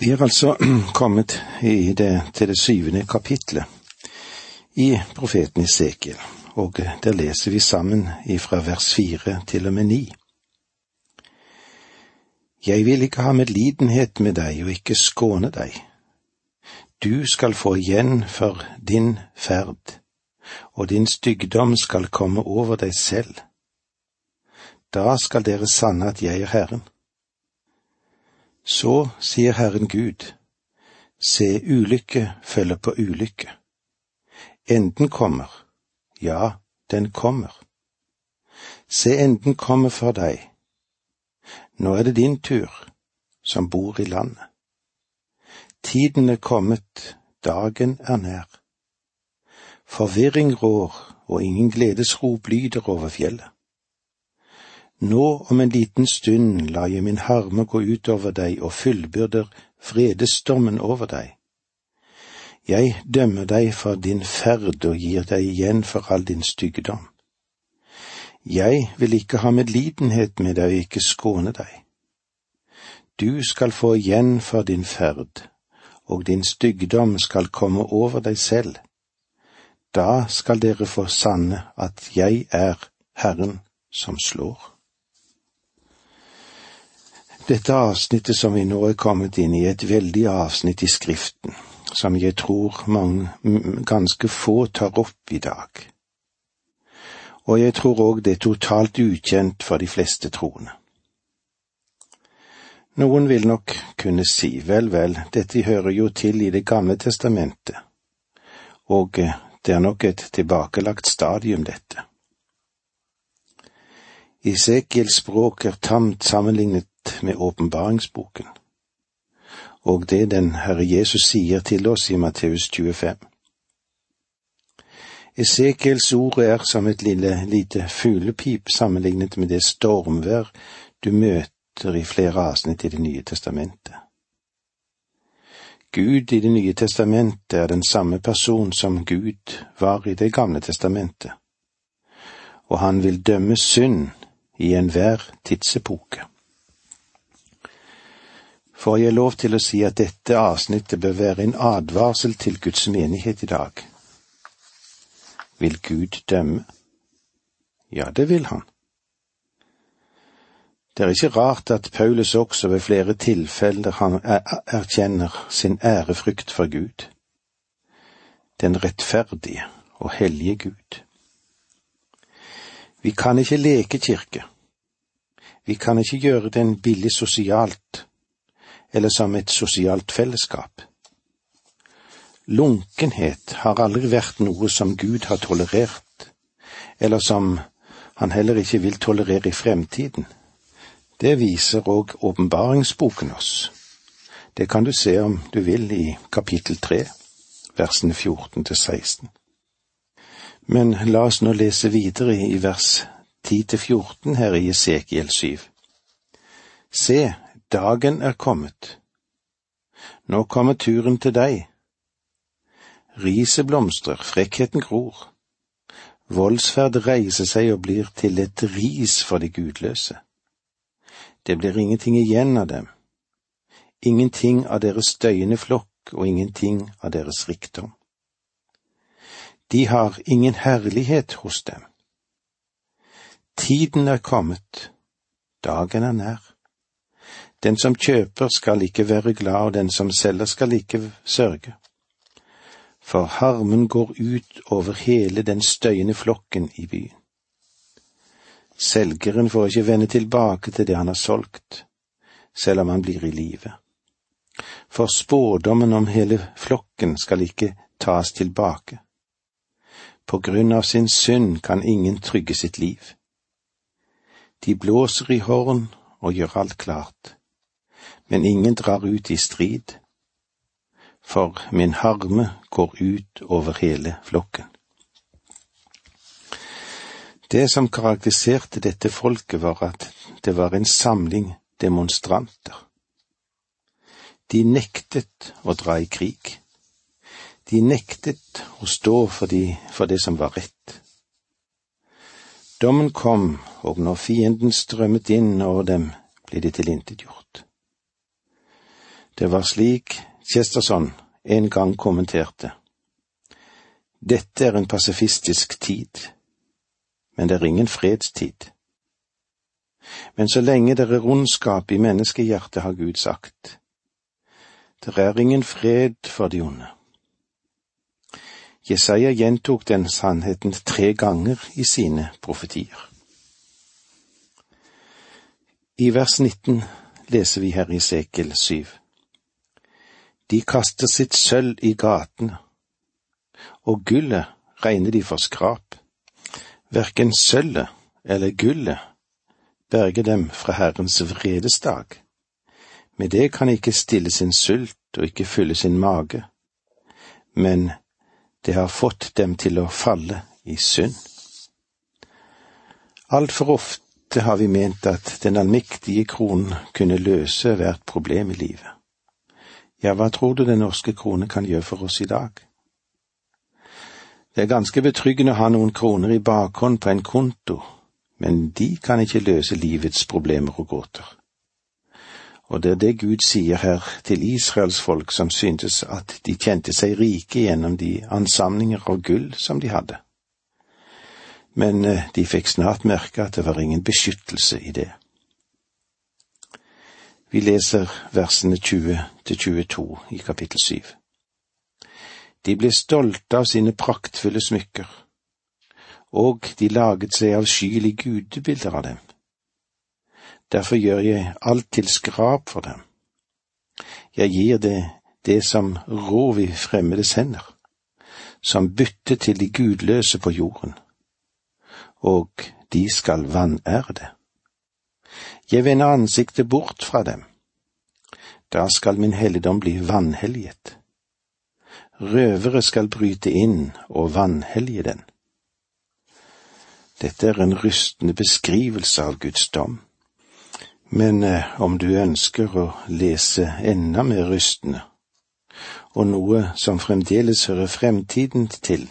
Vi er altså kommet det, til det syvende kapitlet i profeten Isekiel, og der leser vi sammen ifra vers fire til og med ni. Jeg vil ikke ha medlidenhet med deg og ikke skåne deg. Du skal få igjen for din ferd, og din stygdom skal komme over deg selv. Da skal dere sanne at jeg er Herren. Så sier Herren Gud, se ulykke følger på ulykke. Enden kommer, ja, den kommer. Se, enden kommer for deg. Nå er det din tur, som bor i landet. Tiden er kommet, dagen er nær. Forvirring rår, og ingen gledesrop lyder over fjellet. Nå om en liten stund lar jeg min harme gå ut over deg og fullbyrder vredesdommen over deg. Jeg dømmer deg for din ferd og gir deg igjen for all din styggedom. Jeg vil ikke ha medlidenhet med deg og ikke skåne deg. Du skal få igjen for din ferd, og din styggdom skal komme over deg selv. Da skal dere få sanne at jeg er Herren som slår. Dette avsnittet som vi nå er kommet inn i, er et veldig avsnitt i Skriften, som jeg tror mange, ganske få tar opp i dag. Og jeg tror òg det er totalt ukjent for de fleste troende. Noen vil nok kunne si vel, vel, dette hører jo til i Det gamle testamentet, og det er nok et tilbakelagt stadium, dette. Isekiels språk er tamt sammenlignet med åpenbaringsboken, og det den Herre Jesus sier til oss i Matteus 25. Esekiels ord er som et lille, lite fuglepip sammenlignet med det stormvær du møter i flere avsnitt i Det nye testamentet. Gud i Det nye testamentet er den samme person som Gud var i Det gamle testamentet, og han vil dømme synd i enhver tidsepoke. Får jeg lov til å si at dette avsnittet bør være en advarsel til Guds menighet i dag? Vil Gud dømme? Ja, det vil han. Det er ikke rart at Paulus også ved flere tilfeller han erkjenner sin ærefrykt for Gud, den rettferdige og hellige Gud. Vi kan ikke leke kirke. Vi kan ikke gjøre den billig sosialt eller som et sosialt fellesskap. Lunkenhet har aldri vært noe som Gud har tolerert, eller som han heller ikke vil tolerere i fremtiden. Det viser òg åpenbaringsboken oss. Det kan du se om du vil i kapittel tre, versene 14 til 16. Men la oss nå lese videre i vers 10 til 14 her i Esekiel 7. Se, Dagen er kommet. Nå kommer turen til deg. Riset blomstrer, frekkheten gror. Voldsferd reiser seg og blir til et ris for de gudløse. Det blir ingenting igjen av dem, ingenting av deres støyende flokk og ingenting av deres rikdom. De har ingen herlighet hos dem. Tiden er kommet, dagen er nær. Den som kjøper skal ikke være glad, og den som selger skal ikke sørge. For harmen går ut over hele den støyende flokken i byen. Selgeren får ikke vende tilbake til det han har solgt, selv om han blir i live. For spådommen om hele flokken skal ikke tas tilbake. På grunn av sin synd kan ingen trygge sitt liv. De blåser i horn og gjør alt klart men ingen drar ut i strid, for min harme går ut over hele flokken. Det som karakteriserte dette folket, var at det var en samling demonstranter. De nektet å dra i krig. De nektet å stå for, de, for det som var rett. Dommen kom, og når fienden strømmet inn over dem, ble de tilintetgjort. Det var slik Chesterson en gang kommenterte. Dette er en pasifistisk tid, men det er ingen fredstid. Men så lenge det er ondskap i menneskehjertet, har Gud sagt, det er ingen fred for de onde. Jesaja gjentok den sannheten tre ganger i sine profetier. I vers 19 leser vi her i Sekel 7. De kaster sitt sølv i gatene, og gullet regner de for skrap. Verken sølvet eller gullet berger dem fra Herrens vredesdag. Med det kan ikke stille sin sult og ikke fylle sin mage, men det har fått dem til å falle i synd. Altfor ofte har vi ment at den allmektige kronen kunne løse hvert problem i livet. Ja, hva tror du den norske krone kan gjøre for oss i dag? Det er ganske betryggende å ha noen kroner i bakhånd på en konto, men de kan ikke løse livets problemer og gåter. Og det er det Gud sier her til Israels folk som syntes at de kjente seg rike gjennom de ansamlinger av gull som de hadde. Men eh, de fikk snart merke at det var ingen beskyttelse i det. Vi leser versene 20 til 22 i kapittel 7. De ble stolte av sine praktfulle smykker, og de laget seg avskyelige gudebilder av dem. Derfor gjør jeg alt til skrap for dem. Jeg gir det det som rov i fremmedes hender, som bytte til de gudløse på jorden, og de skal vanære det. Jeg vender ansiktet bort fra dem. Da skal min helligdom bli vanhelliget. Røvere skal bryte inn og vanhellige den. Dette er en rystende beskrivelse av Guds dom. Men eh, om du ønsker å lese enda mer rystende, og noe som fremdeles hører fremtiden til,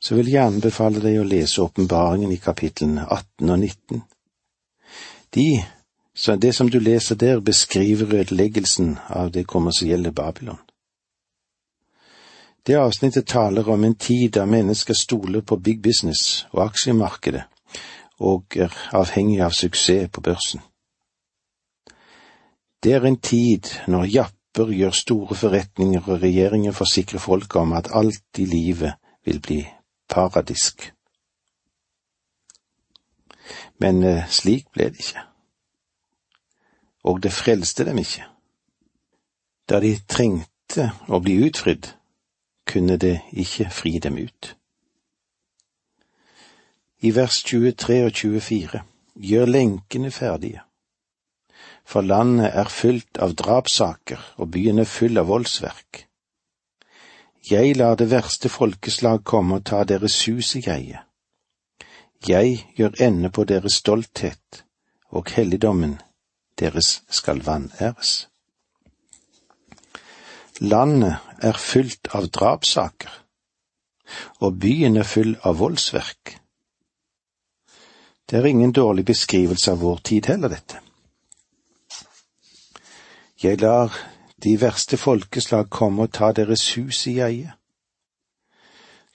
så vil jeg anbefale deg å lese åpenbaringen i kapitlene 18 og 19. De, så det som du leser der, beskriver ødeleggelsen av det kommersielle Babylon. Det avsnittet taler om en tid da mennesker stoler på big business og aksjemarkedet, og er avhengig av suksess på børsen. Det er en tid når japper gjør store forretninger og regjeringer forsikrer folk om at alt i livet vil bli paradisk. Men eh, slik ble det ikke. Og det frelste dem ikke. Da de trengte å bli utfridd, kunne det ikke fri dem ut. I vers 23 og 24 gjør lenkene ferdige. For landet er fylt av drapssaker og byen er full av voldsverk. Jeg lar det verste folkeslag komme og ta deres hus i greie. Jeg gjør ende på deres stolthet, og helligdommen deres skal vanæres. Landet er fylt av drapssaker, og byen er full av voldsverk. Det er ingen dårlig beskrivelse av vår tid heller, dette. Jeg lar de verste folkeslag komme og ta deres hus i eie.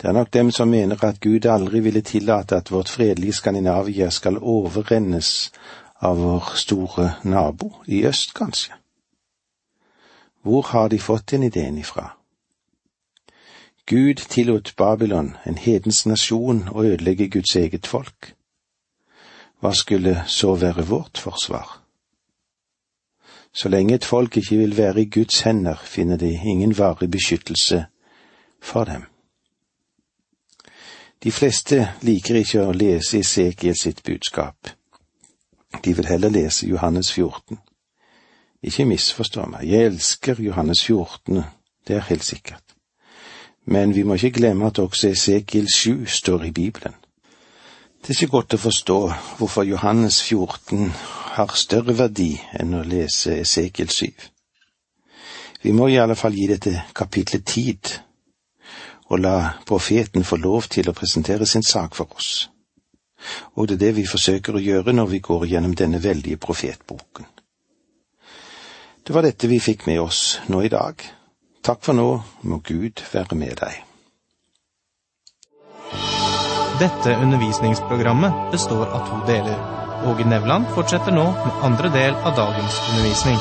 Det er nok dem som mener at Gud aldri ville tillate at vårt fredelige Skandinavia skal overrennes av vår store nabo i øst, kanskje. Hvor har de fått den ideen ifra? Gud tillot Babylon, en hedens nasjon, å ødelegge Guds eget folk. Hva skulle så være vårt forsvar? Så lenge et folk ikke vil være i Guds hender, finner de ingen varig beskyttelse for dem. De fleste liker ikke å lese Esekiel sitt budskap. De vil heller lese Johannes 14. Ikke misforstå meg, jeg elsker Johannes 14, det er helt sikkert. Men vi må ikke glemme at også Esekiel 7 står i Bibelen. Det er ikke godt å forstå hvorfor Johannes 14 har større verdi enn å lese Esekiel 7. Vi må i alle fall gi dette kapitlet tid, og la profeten få lov til å presentere sin sak for oss og det er det vi forsøker å gjøre når vi går gjennom denne veldige profetboken. Det var dette vi fikk med oss nå i dag. Takk for nå, må Gud være med deg. Dette undervisningsprogrammet består av to deler. Åge Nevland fortsetter nå med andre del av dagens undervisning.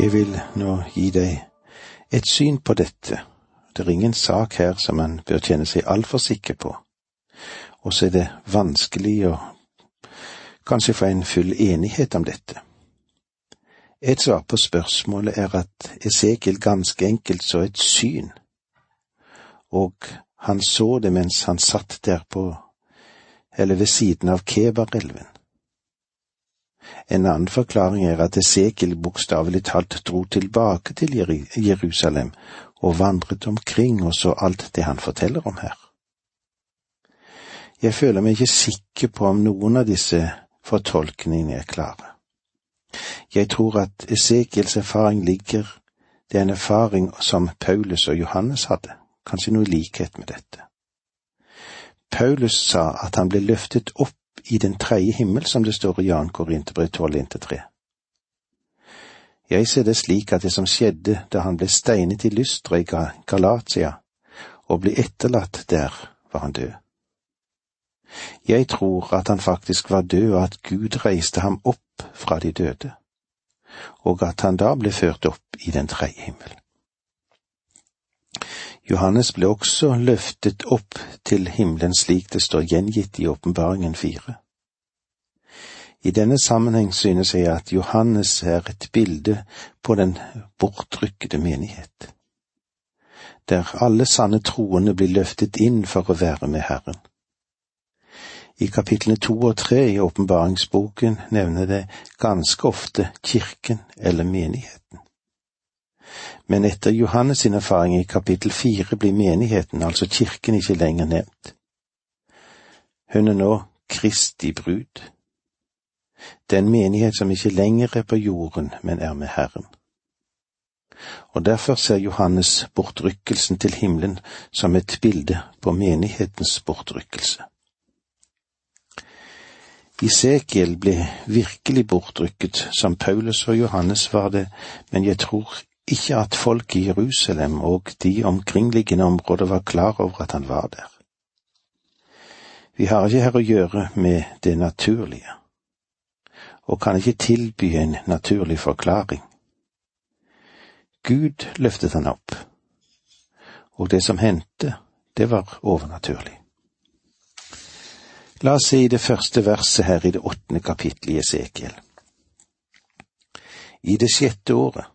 Jeg vil nå gi deg et syn på dette. Det er ingen sak her som man bør kjenne seg altfor sikker på. Og så er det vanskelig å kanskje få en full enighet om dette. Et svar på spørsmålet er at Esekiel ganske enkelt så et syn, og han så det mens han satt der på, eller ved siden av Kebarelven. En annen forklaring er at Esekiel bokstavelig talt dro tilbake til Jerusalem og vandret omkring og så alt det han forteller om her. Jeg føler meg ikke sikker på om noen av disse fortolkningene er klare. Jeg tror at Esekiels erfaring ligger det er en erfaring som Paulus og Johannes hadde, kanskje noe likhet med dette. Paulus sa at han ble løftet opp i den tredje himmel, som det står i Jan Korinterbrev 12.1-3. Jeg ser det slik at det som skjedde da han ble steinet i Lystra i Galatia og ble etterlatt der, var han død. Jeg tror at han faktisk var død, og at Gud reiste ham opp fra de døde, og at han da ble ført opp i den tredje himmel. Johannes ble også løftet opp til himmelen slik det står gjengitt i Åpenbaringen fire. I denne sammenheng synes jeg at Johannes er et bilde på den bortrykkede menighet, der alle sanne troende blir løftet inn for å være med Herren. I kapitlene to og tre i åpenbaringsboken nevner det ganske ofte kirken eller menigheten. Men etter Johannes sin erfaring i kapittel fire blir menigheten, altså kirken, ikke lenger nevnt. Hun er nå Kristi brud det er en menighet som ikke lenger er på jorden, men er med Herren. Og derfor ser Johannes bortrykkelsen til himmelen som et bilde på menighetens bortrykkelse. Isekiel ble virkelig bortrykket, som Paulus og Johannes var det, men jeg tror ikke at folk i Jerusalem og de omkringliggende områder var klar over at han var der. Vi har ikke her å gjøre med det naturlige og kan ikke tilby en naturlig forklaring. Gud løftet han opp, og det som hendte, det var overnaturlig. La oss se i det første verset her i det åttende kapittelet i Esekiel. I det sjette året,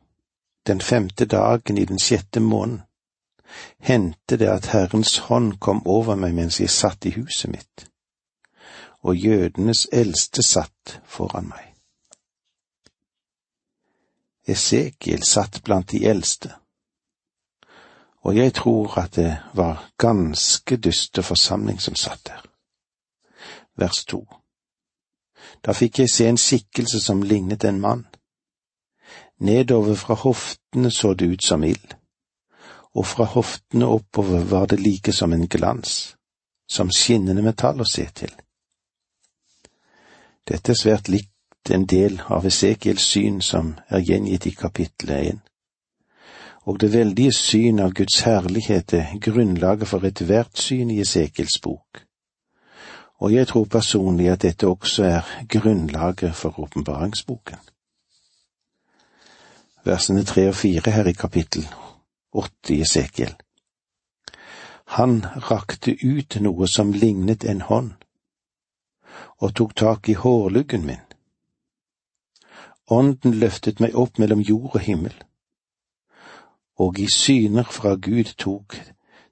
den femte dagen i den sjette måneden, hendte det at Herrens hånd kom over meg mens jeg satt i huset mitt og jødenes eldste satt foran meg. Esekiel satt blant de eldste, og jeg tror at det var ganske dyster forsamling som satt der. Vers to. Da fikk jeg se en skikkelse som lignet en mann. Nedover fra hoftene så det ut som ild, og fra hoftene oppover var det like som en glans, som skinnende metall å se til. Dette er svært likt en del av Esekiels syn som er gjengitt i kapittel 1. Og det veldige syn av Guds herlighet er grunnlaget for ethvert syn i Esekiels bok. Og jeg tror personlig at dette også er grunnlaget for åpenbaringsboken. Versene tre og fire her i kapittel åtte i Esekiel. Han rakte ut noe som lignet en hånd og tok tak i hårluggen min. Ånden løftet meg opp mellom jord og himmel, og i syner fra Gud tok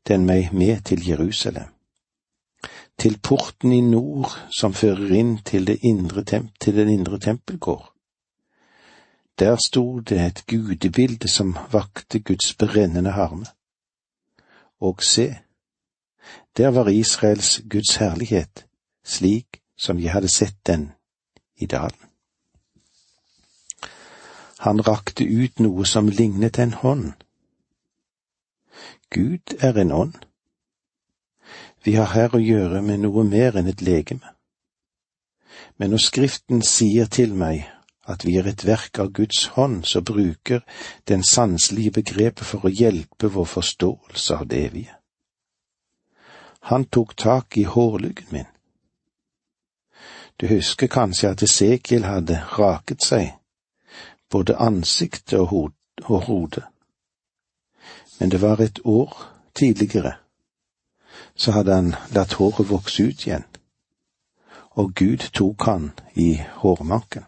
den meg med til Jerusalem, til porten i nord som fører inn til, indre til den indre tempelgård. Der sto det et gudebilde som vakte Guds brennende harme. Og se, der var Israels Guds herlighet, slik som jeg hadde sett den i dalen. Han rakte ut noe som lignet en hånd. Gud er en ånd. Vi har her å gjøre med noe mer enn et legeme. Men når Skriften sier til meg at vi er et verk av Guds hånd som bruker den sanselige begrepet for å hjelpe vår forståelse av det evige. Han tok tak i hårluggen min. Du husker kanskje at Esekiel hadde raket seg, både ansiktet og hodet. Men det var et år tidligere, så hadde han latt håret vokse ut igjen, og Gud tok han i hårmanken.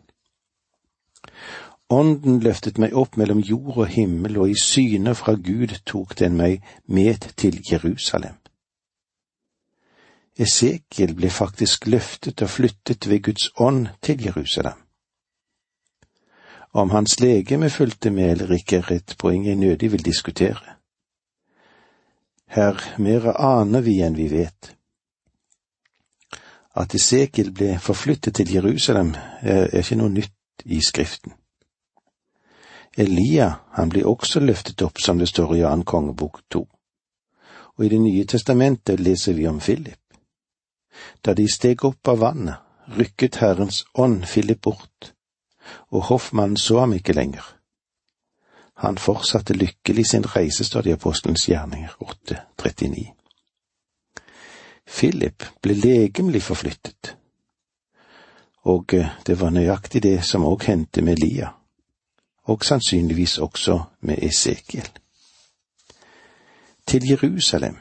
Ånden løftet meg opp mellom jord og himmel, og i syne fra Gud tok den meg med til Jerusalem. Esekiel ble faktisk løftet og flyttet ved Guds ånd til Jerusalem. Om hans legeme fulgte med eller ikke er et poeng jeg nødig vil diskutere. Her mer aner vi enn vi vet. At Esekiel ble forflyttet til Jerusalem, er ikke noe nytt i Skriften. Elia, han blir også løftet opp, som det står i annen kongebok to. Og i Det nye testamentet leser vi om Philip. Da de steg opp av vannet, rykket Herrens ånd Philip bort, og hoffmannen så ham ikke lenger. Han fortsatte lykkelig sin reise, står det i Apostelens gjerninger 8.39. Philip ble legemlig forflyttet, og eh, det var nøyaktig det som òg hendte med Elia, og sannsynligvis også med Esekiel. Til Jerusalem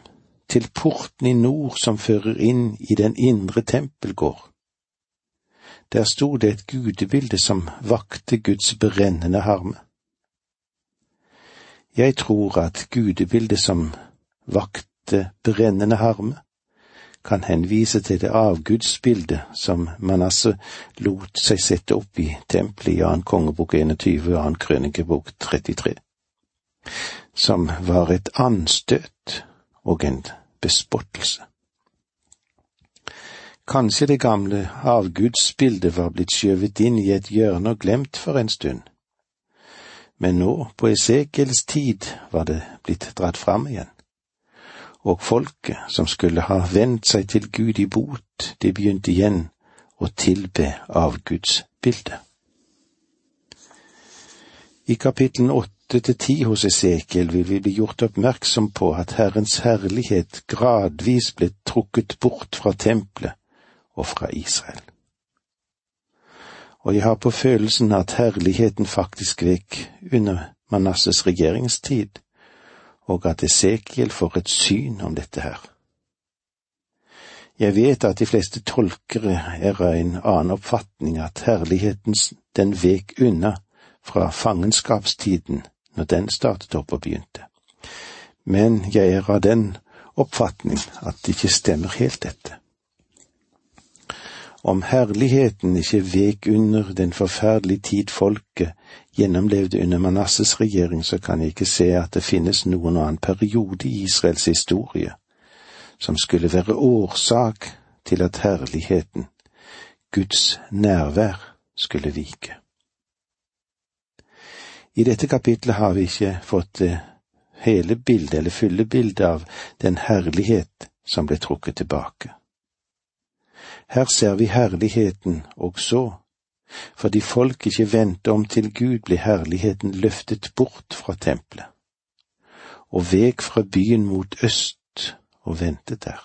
til porten i nord som fører inn i den indre tempelgård. Der sto det et gudebilde som vakte Guds brennende harme. Jeg tror at gudebildet som vakte brennende harme, kan henvise til det avgudsbildet som Manasseh lot seg sette opp i tempelet i annen kongebok 21 og annen krønikebok 33, som var et anstøt og en bespottelse. Kanskje det gamle avgudsbildet var blitt skjøvet inn i et hjørne og glemt for en stund, men nå, på Esekiels tid, var det blitt dratt fram igjen, og folket som skulle ha vendt seg til Gud i bot, de begynte igjen å tilbe avgudsbildet. I kapittelen åtte til ti hos Esekiel vil vi bli gjort oppmerksom på at Herrens herlighet gradvis ble trukket bort fra tempelet og fra Israel. Og jeg har på følelsen at herligheten faktisk vekk under Manasses regjeringstid, og at Esekiel får et syn om dette her. Jeg vet at de fleste tolkere er av en annen oppfatning at herligheten den vek unna fra fangenskapstiden når den startet opp og begynte. Men jeg er av den oppfatning at det ikke stemmer helt, dette. Om herligheten ikke vek under den forferdelige tid folket gjennomlevde under Manasses regjering, så kan jeg ikke se at det finnes noen annen periode i Israels historie som skulle være årsak til at herligheten, Guds nærvær, skulle vike. I dette kapitlet har vi ikke fått det hele bildet eller fulle bildet av den herlighet som ble trukket tilbake. Her ser vi herligheten også. fordi folk ikke vendte om til Gud, ble herligheten løftet bort fra tempelet, og vek fra byen mot øst og ventet der.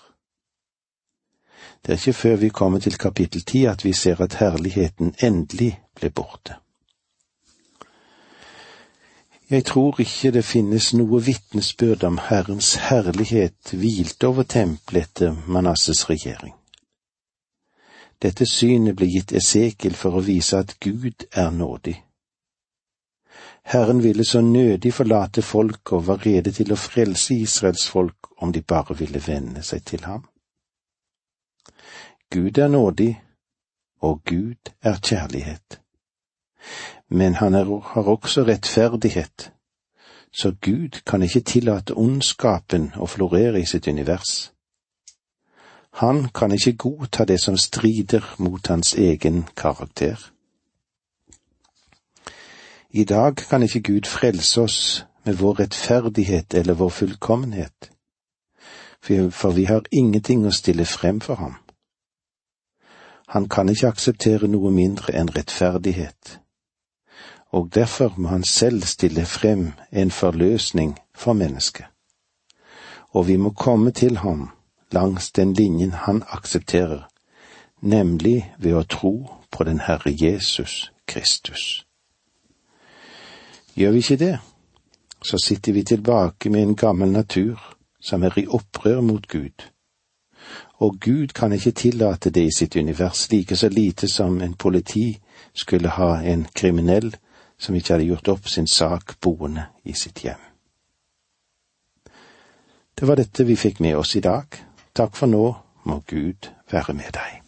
Det er ikke før vi kommer til kapittel ti at vi ser at herligheten endelig ble borte. Jeg tror ikke det finnes noe vitnesbyrd om Herrens herlighet hvilte over tempelet etter Manasses regjering. Dette synet ble gitt Esekiel for å vise at Gud er nådig. Herren ville så nødig forlate folket og var rede til å frelse Israels folk om de bare ville vende seg til ham. Gud er nådig, og Gud er kjærlighet men han er, har også rettferdighet, så Gud kan ikke tillate ondskapen å florere i sitt univers. Han kan ikke godta det som strider mot hans egen karakter. I dag kan ikke Gud frelse oss med vår rettferdighet eller vår fullkommenhet, for vi har ingenting å stille frem for ham. Han kan ikke akseptere noe mindre enn rettferdighet, og derfor må han selv stille frem en forløsning for mennesket. Og vi må komme til ham langs den linjen han aksepterer, nemlig ved å tro på den Herre Jesus Kristus. Gjør vi ikke det, så sitter vi tilbake med en gammel natur som er i opprør mot Gud. Og Gud kan ikke tillate det i sitt univers, like så lite som en politi skulle ha en kriminell som ikke hadde gjort opp sin sak boende i sitt hjem. Det var dette vi fikk med oss i dag. Takk for nå, må Gud være med deg.